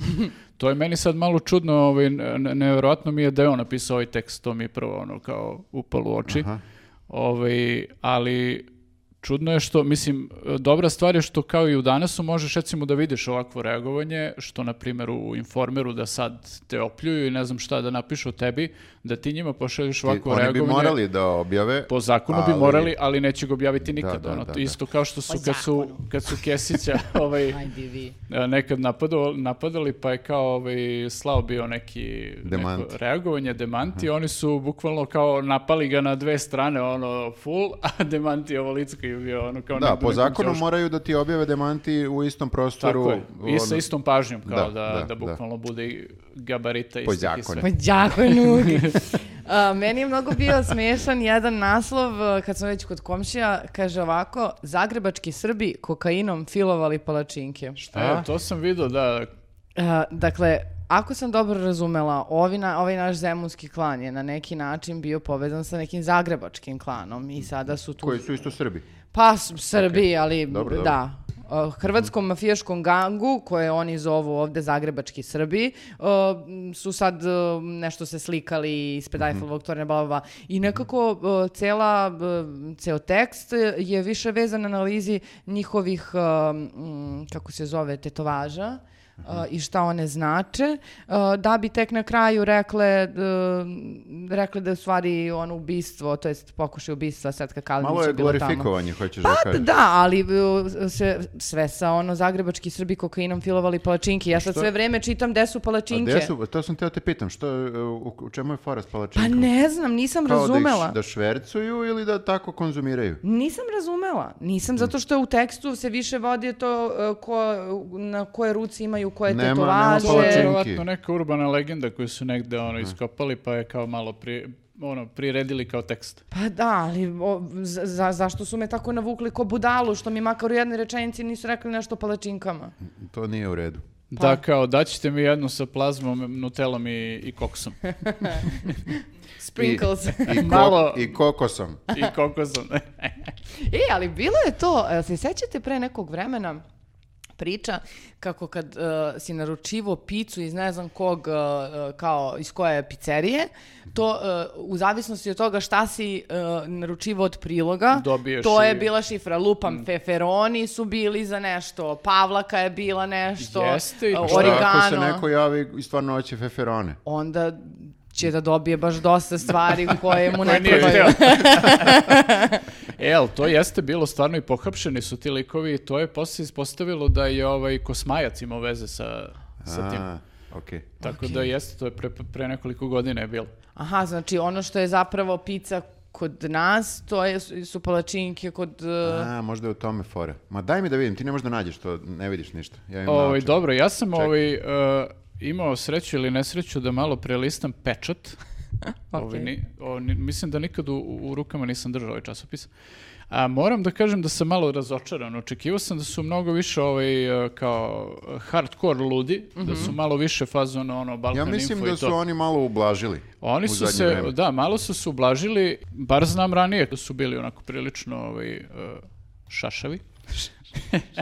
to je meni sad malo čudno, ovaj, ne- nevjerojatno mi je da je on napisao ovaj tekst, to mi je prvo ono kao upalo u oči. Aha. Ovaj, ali čudno je što, mislim, dobra stvar je što kao i u danasu možeš recimo da vidiš ovakvo reagovanje, što na primjer u informeru da sad te opljuju i ne znam šta da napišu o tebi, da ti njima pošalješ ovakvo Oni bi reagovanje. morali da objave. Po zakonu bi ali- morali, ali neće ga objaviti nikad. da, ono, da, to da. isto kao što su kad su, kad su Kesića ovaj, Ajde vi. a, nekad napadao, napadali, pa je kao ovaj, slao bio neki Demant. neko reagovanje, demanti, oni su bukvalno kao napali ga na dve strane, ono, full, a demanti ovo lice bio ono kao Da, po zakonu ćošku. moraju da ti objave demanti u istom prostoru. Tako je, i sa ono- istom pažnjom, kao Da, da, da, da, da. bukvalno bude i gabarita Po istih i zakonu. sve. Pa đakonu. A, meni je mnogo bio smiješan jedan naslov, a, kad smo već kod komšija, kaže ovako, Zagrebački Srbi kokainom filovali palačinke. E, to sam vidio, da, A, dakle, ako sam dobro razumela, ovi na, ovaj naš zemunski klan je na neki način bio povezan sa nekim zagrebačkim klanom i sada su tu... Koji su isto Srbi. Pa, s- Srbi, ali Dobro, dobro. da. Hrvatskom mafijaškom gangu, koje oni zovu ovde Zagrebački Srbi, su sad nešto se slikali ispred Eiffelovog tornja, bla. I nekako cela, ceo tekst je više vezan na analizi njihovih, kako se zove, tetovaža. uh, i šta one znače, da bi tek na kraju rekle, rekle da je u stvari ono ubistvo, to jest pokušaj ubistva Svetka Kalinića Malo je bilo tamo. glorifikovanje, hoćeš Pa da kažeš. da, ali uh, sve, sve sa ono zagrebački Srbi kokainom filovali palačinke. Ja sad Što? sve vreme čitam gde su A palačinke. gde su, to sam teo te pitam, što, je, u, u čemu je fora s Pa palačinkom? ne znam, nisam Kao razumela. Da, ih, š- da švercuju ili da tako konzumiraju? Nisam razumela. Nisam, zato što u tekstu se više vodi to uh, ko, na koje ruci imaju koje Nema- nema tetovaže. palačinke. Vjerovatno neka urbana legenda koju su negde ono, iskopali, pa je kao malo pri, ono, priredili kao tekst. Pa da, ali o, za, za- zašto su me tako navukli ko budalu, što mi makar u jednoj rečenici nisu rekli nešto o palačinkama? To nije u redu. Da, kao, daćete mi jednu sa plazmom, nutelom i, i koksom. Sprinkles. I, ko- Malo- I kokosom. I kokosom. E, ali bilo je to, e, se sećate pre nekog vremena priča kako kad uh, si naručivo picu iz ne znam kog, uh, uh, kao iz koje pizzerije, to uh, u zavisnosti od toga šta si uh, naručivo od priloga, Dobiješ to je i- Mm. bila šifra. Lupam, feferoni su bili za nešto, pavlaka je bila nešto, Jeste i uh. Šta origano. ako se neko javi i stvarno hoće feferone? Onda će da dobije baš dosta stvari koje mu ne trebaju. e, ali to jeste bilo stvarno i pohapšeni su ti likovi i to je posle ispostavilo da je ovaj Kosmajac imao veze sa, sa tim. A, okej. Tako da jeste, to je pre, pre nekoliko godina je bilo. Aha, znači ono što je zapravo pizza kod nas, to je, su palačinke kod... uh, A, možda je u tome fora. Ma daj mi da vidim, ti ne možeš da nađeš to, ne vidiš ništa. Ja imam Ovaj, naočare. dobro, ja sam ovaj, e, imao sreću ili nesreću da malo prelistam pečat. Ovaj, Okej. ni- o, ni- mislim da nikad u, u rukama nisam držao ovaj časopis. A moram da kažem da sam malo razočaran. Očekivao sam da su mnogo više ovaj, kao hardcore ludi, da su malo više fazon ono Balkan Ja mislim Info da su to. oni malo ublažili. Oni su se, vreme. da, malo su se ublažili, bar znam ranije da su bili onako prilično ovaj, e, šašavi.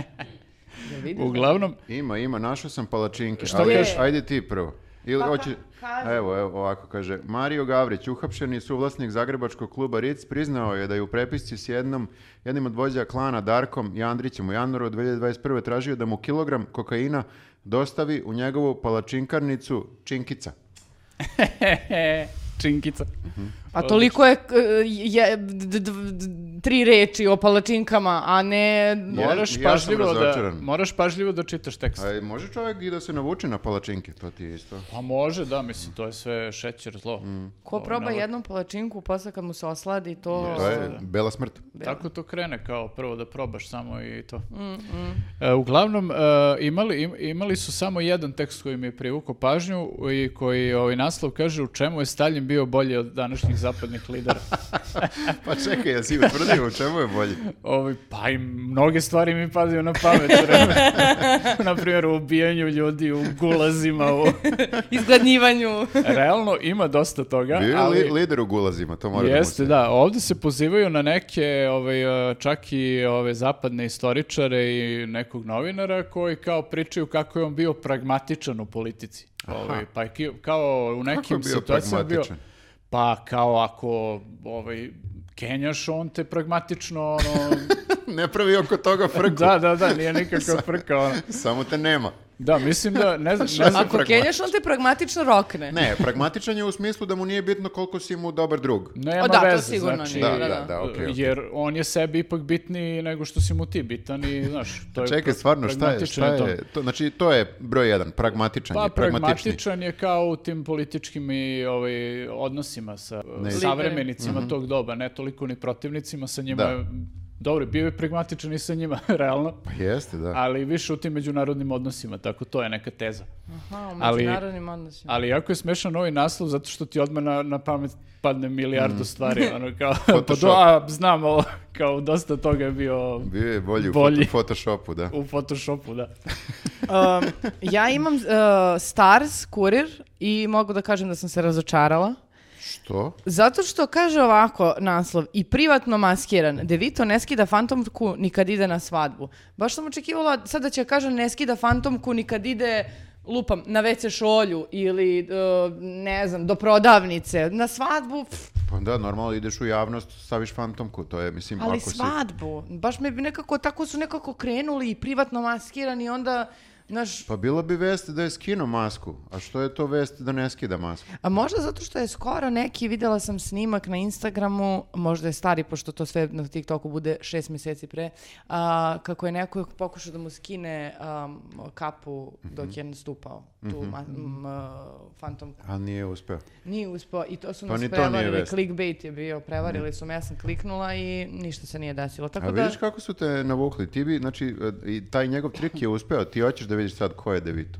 da vidiš? Uglavnom, Ima, ima, našao sam palačinke. Šta ali kažeš? Ajde ti prvo. Ili Pa, hoće... ka- kaži. Evo, evo, ovako kaže. Mario Gavrić, uhapšeni suvlasnik Zagrebačkog kluba Ritz, priznao je da je u prepisci s jednom, jednim od vođa klana Darkom Jandrićem u januaru 2021. tražio da mu kilogram kokaina dostavi u njegovu palačinkarnicu Činkica. činkica. A toliko je, je d- d- d- tri reči o palačinkama, a ne... Ja- Moraš, ja sam pažljivo da, moraš pažljivo da čitaš tekst. A može čovjek i da se navuče na palačinke, to ti je isto. Pa može, da, mislim, to je sve šećer, zlo. Ko Ovo, proba ne- jednu palačinku, posle kad mu se osladi, to... To je bela smrt. Tako to krene, kao prvo da probaš samo i to. Mm, E, uglavnom, e, imali, im- imali su samo jedan tekst koji mi je privukao pažnju i koji ovaj naslov kaže u čemu je Stalin bio bolji od današnjih zapadnih lidera. Pa čekaj, ja si utvrdio u čemu je bolji. Ovaj, pa i mnoge stvari mi padaju na pamet. na primjer, u ubijanju ljudi, u gulazima, u... Izgladnjivanju. Realno ima dosta toga, Bio je ali... li, lider u gulazima, to mora Jeste, da mu se... da. Ovdje se pozivaju na neke, ovaj, eh, čak i ove zapadne istoričare i nekog novinara koji kao pričaju kako je on bio pragmatičan u politici. Ovaj, pa je kao u nekim bio situacijama bio... pragmatičan? Pa kao ako ovaj, Kenjaš, on te pragmatično, ono, ne pravi oko toga frku. da, da, da, nije nikakva frka, ono. Samo te nema. Da, mislim da, ne znam, ne znam, Ako kenjaš, on te pragmatično rokne. Ne, pragmatičan je u smislu da mu nije bitno koliko si mu dobar drug. nema O, da, to veze, sigurno znači, nije, Da, da, da, da. da, okej, okej. jer on je sebi ipak bitniji nego što si mu ti bitan i, znaš, to je Čekaj, stvarno, šta je, šta to. je, to, znači to je broj jedan, pragmatičan Pa je, pragmatični. pragmatičan je kao u tim političkim i ovaj, odnosima sa Ne. savremenicima tog doba, ne toliko ni protivnicima, sa njima Da. je- dobro, bio je pragmatičan i sa njima, realno, Pa jeste, da. ali više u tim međunarodnim odnosima, tako to je neka teza. Aha, u Ali- međunarodnim odnosima. Ali jako je smešan ovaj naslov zato što ti odmah na, na pamet padne milijardu stvari, ono kao, pa Mm. Photoshop. do, a, znam ovo, kao dosta toga je bio Bio je bolji, Bolji. u Photoshopu, da. u Photoshopu, da. Um, ja imam uh, Stars, kurir, i mogu da kažem da sam se razočarala. Što? Zato što kaže ovako naslov i privatno maskiran, Devito ne skida fantomku ni kad ide na svadbu. Baš sam očekivala sad da će kažem ne skida fantomku ni kad ide lupam na WC šolju ili uh, ne znam do prodavnice na svadbu pff, Pa da, normalno ideš u javnost, staviš fantomku, to je, mislim, ali ako si... svadbu baš me nekako tako su nekako krenuli i privatno maskirani onda znaš Pa bila bi vest da je skinuo masku, a što je to vest da ne skida masku? A možda zato što je skoro neki, vidjela sam snimak na Instagramu, možda je stari, pošto to sve na TikToku bude šest mjeseci pre, a, kako je neko pokušao da mu skine am, kapu dok je nastupao, tu ma, m, a, fantomku. A nije uspeo. Nije uspio i to su Pa nas prevarili, clickbait je bio, prevarili su me, ja sam kliknula i ništa se nije desilo. Tako A da, vidiš kako su te navukli? Ti bi, znači, e, i taj njegov trik je uspeo, ti hoćeš da vidiš sad ko je Devito.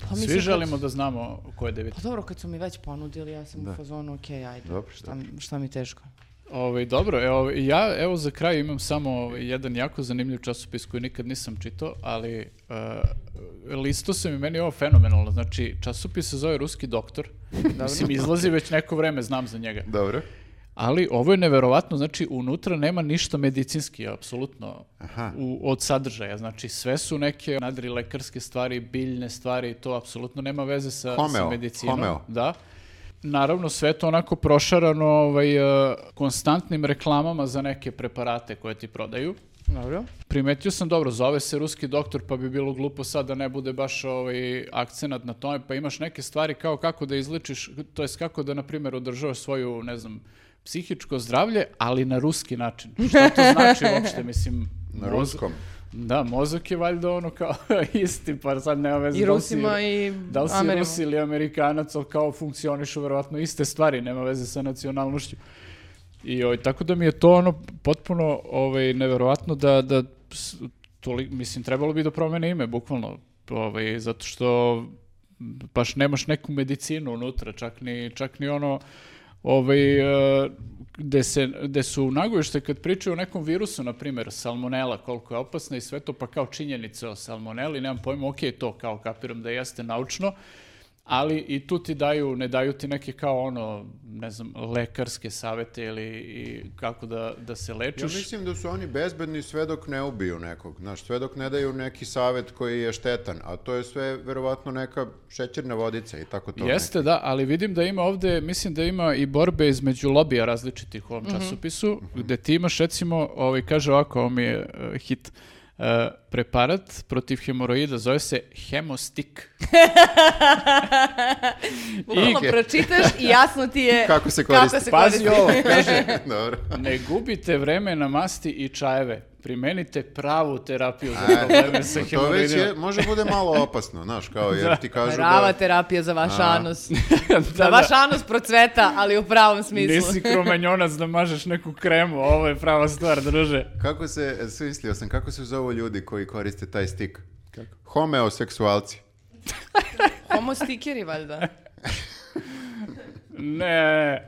pa mislim Svi kad- želimo da znamo ko je David. Pa dobro, kad su mi već ponudili, ja sam u fazonu, ok, ajde, Dobro, šta, šta mi teško. Ovaj, dobro, evo, ja evo za kraj imam samo ovaj, jedan jako zanimljiv časopis koji nikad nisam čitao, ali uh, listo sam i meni je ovo fenomenalno. Znači, časopis se zove Ruski doktor. Mislim, izlazi već neko vreme, znam za njega. Dobro. Ali ovo je neverovatno, znači unutra nema ništa medicinski, apsolutno, Aha. u, od sadržaja. Znači sve su neke nadrilekarske stvari, biljne stvari, to apsolutno nema veze sa, sa Homeo, medicinom. homeo. Da. Naravno, sve to onako prošarano ovaj, eh, konstantnim reklamama za neke preparate koje ti prodaju. Dobro. Primetio sam, dobro, zove se ruski doktor, pa bi bilo glupo sad da ne bude baš ovaj akcenat na tome, pa imaš neke stvari kao kako da izlečiš, to jest kako da, na primjer, održavaš svoju, ne znam, psihičko zdravlje, ali na ruski način. Šta to znači uopšte, mislim... Na ruskom. Da, mozak je valjda ono kao isti, pa sad nema veze I da li si- Rusima i da li si Amerima. Rus ili Amerikanac, ali kao funkcionišu verovatno iste stvari, nema veze sa nacionalnošću. I ovaj, tako da mi je to ono potpuno ovaj, neverovatno da, da toli- mislim, trebalo bi da promene ime, bukvalno, ovaj, zato što baš nemaš neku medicinu unutra, čak ni, čak ni ono ovaj, eh, gde, se, gde su nagovište kad pričaju o nekom virusu, na primjer, salmonela, koliko je opasna i sve to, pa kao činjenice o salmoneli, nemam pojma, ok, to kao kapiram da jeste naučno, ali i tu ti daju, ne daju ti neke kao ono, ne znam, lekarske savete ili i kako da, da se Ja lečiš. mislim da su oni bezbedni sve dok ne ubiju nekog. Znaš, sve dok ne daju neki savet koji je štetan, a to je sve verovatno neka šećerna vodica i tako to. Jeste, da, ali vidim da ima ovde, mislim da ima i borbe između lobija različitih u ovom časopisu, gde ti imaš recimo, ovaj, kaže ovako, ovo mi je eh, hit, eh, preparat protiv hemoroida, zove se hemostik. Bukvalno pročitaš i jasno ti je Kako se koristi. Kako se Pazi koristi. ovo, kaže, Dobro. ne gubite vreme na masti i čajeve, primenite pravu terapiju za probleme sa To već hemoroidima. je, može bude malo opasno, znaš, kao jer ti kažu Prava da... terapija za vaš A. anus. Da, Da da. vaš anus procveta, ali u pravom smislu. Nisi kromanjonac da mažeš neku kremu, ovo je prava stvar, druže. Kako se, smislio sam, kako se zovu ljudi koji koriste taj stik? Kako? Homeoseksualci. Homo stikeri, valjda. Ne,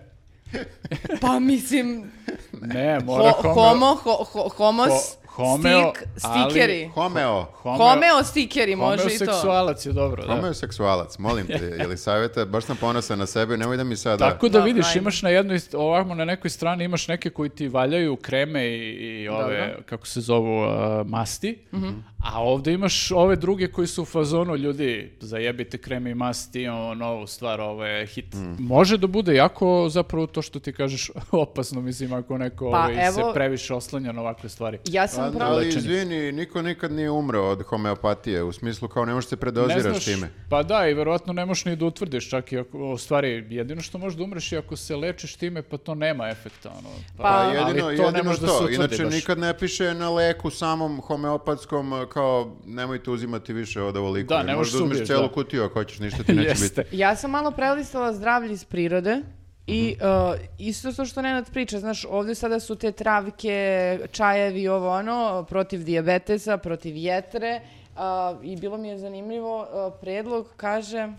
Pa mislim, ne, mora ho, homo- homo, ho, ho- homos, ho- Homeo, Stik, ali- stikeri. Homeo. Homeo- Homeo stikeri, može i to. Homeoseksualac je dobro, da. Homeoseksualac, molim te, je li savjeta, baš sam ponosan na sebe, nemoj da mi sada... Tako da Dobro, vidiš, imaš na jednoj, ovamo na nekoj strani imaš neke koji ti valjaju kreme i, i ove, Dobro. kako se zovu, uh, masti, Mhm. a ovdje imaš ove druge koji su u fazonu, ljudi, zajebite kreme i masti, imamo novu stvar, ovo je hit. Mm. Može da bude jako zapravo to što ti kažeš opasno, mislim, ako neko Pa, ovaj, evo- se previše oslanja na ovakve stvari. Ja sam Pa, pravo... ali lečenje. izvini, niko nikad nije umro od homeopatije, u smislu kao ne možeš se Ne predoziraš znaš- time. Pa da, i verovatno ne možeš ni da utvrdiš, čak i ako, u stvari, jedino što možeš da umreš i ako se lečiš time, pa to nema efekta. Ono, pa, Pa, ali jedino, to ne jedino može da to. se utvrdi Inače, baš. nikad ne piše na leku samom homeopatskom kao nemojte uzimati više od ovoliko. Da, ne možeš možda uzmeš celu da. kutiju ako hoćeš, ništa ti neće biti. Ja sam malo prelistala zdravlje iz prirode i uh, isto to što Nenad priča, znaš, ovdje sada su te travke, čajevi, ovo ono, protiv dijabetesa, protiv jetre uh, i bilo mi je zanimljivo, uh, predlog kaže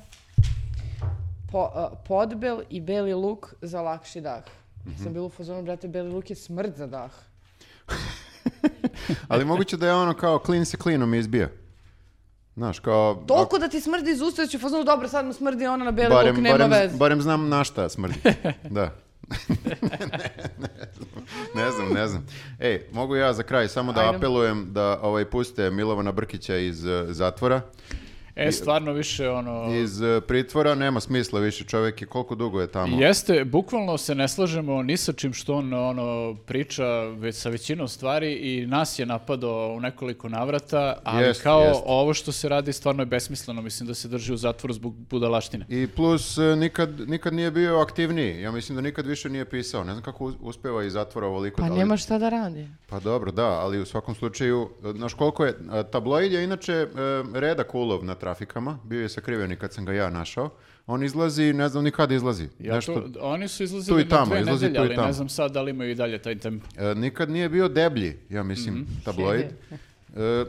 po, uh, podbel i beli luk za lakši dah. Sam bila u fazonu, brate, beli luk je smrt za dah. Ali moguće da je ono kao klin se klinom izbija. Znaš, kao... Toliko da ti smrdi iz usta, da u fazonu, dobro, sad mu smrdi ona na beli barem, luk, nema barem, veze. barem znam na šta smrdi. da. ne znam, ne znam. Ej, mogu ja za kraj samo da Ajde. apelujem da ovaj puste Milovana Brkića iz uh, zatvora, E, stvarno više ono... iz uh, pritvora, nema smisla više, čovjek je koliko dugo je tamo. Jeste, bukvalno se ne slažemo ni sa čim što on ono, priča već sa većinom stvari i nas je napadao u nekoliko navrata, ali Jest, kao jest. ovo što se radi stvarno je besmisleno, mislim da se drži u zatvoru zbog budalaštine. I plus e, nikad, nikad nije bio aktivniji. Ja mislim da nikad više nije pisao. Ne znam kako us- uspeva iz zatvora ovoliko. Pa da li- nema šta da radi. Pa dobro, da, ali u svakom slučaju, e, znaš koliko je, e, tabloid je inače e, redak ulov na trafikama, bio je sakriveni kad sam ga ja našao. On izlazi, ne znam ni kada izlazi. Ja Nešto, to, oni su tu izlazili i tamo, na dve izlazi nedelje, tu i ali tamo. ne znam sad da li imaju i dalje taj tempo. e, nikad nije bio deblji, ja mislim, Mhm. tabloid. E,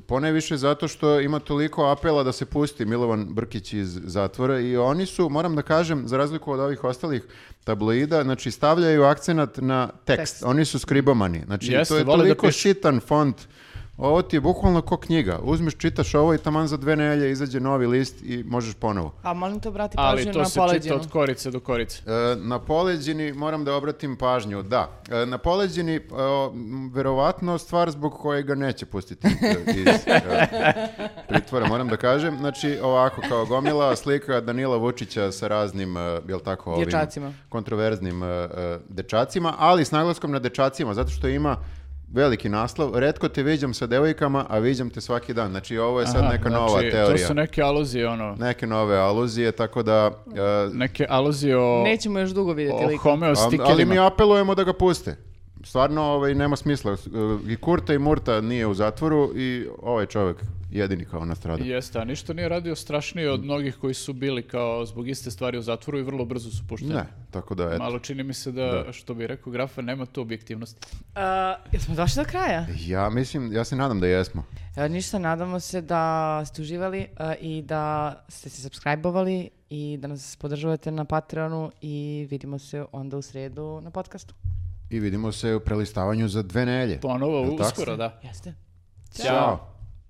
Poneviše zato što ima toliko apela da se pusti Milovan Brkić iz zatvora i oni su, moram da kažem, za razliku od ovih ostalih tabloida, znači stavljaju akcenat na tekst. Tekst. Oni su skribomani. Znači Jeste, to je da toliko pišu. sitan font. Ovo ti je bukvalno ko knjiga. Uzmeš, čitaš ovo i taman za dve nelje izađe novi list i možeš ponovo. A molim te obrati Ali pažnju to na se čita poleđinu. od korice do korice. E, na poleđini moram da obratim pažnju, da. E, na poleđini, e, verovatno stvar zbog koje ga neće pustiti iz e, pritvora, moram da kažem. Znači, ovako, kao gomila slika Danila Vučića sa raznim, e, jel tako, ovim Dječacima. kontroverznim e, dečacima, ali s naglaskom na dečacima, zato što ima veliki naslov. Redko te viđam sa devojkama, a viđam te svaki dan. Znači, ovo je sad Aha, neka znači, nova teorija. To su neke aluzije, ono, Neke nove aluzije, tako da... e, neke aluzije o, Nećemo još dugo vidjeti o lika. homeostikerima. ali mi apelujemo da ga puste. Stvarno ovaj, nema smisla. E, I Kurta i Murta nije u zatvoru i ovaj čovjek jedini kao nastrada. Jeste, a ništa nije radio strašnije od mnogih koji su bili kao zbog iste stvari u zatvoru i vrlo brzo su pušteni. Ne, tako da eto. Malo čini mi se da, što bi rekao Grafa, nema tu objektivnosti. Uh, jesmo došli do kraja? Ja mislim, ja se nadam da jesmo. Evo ništa, nadamo se da ste uživali uh, i da ste se subscribe-ovali i da nas podržavate na Patreonu i vidimo se onda u sredu na podcastu. I vidimo se u prelistavanju za dve nelje. Ponovo, uskoro, da. Jeste. Ćao.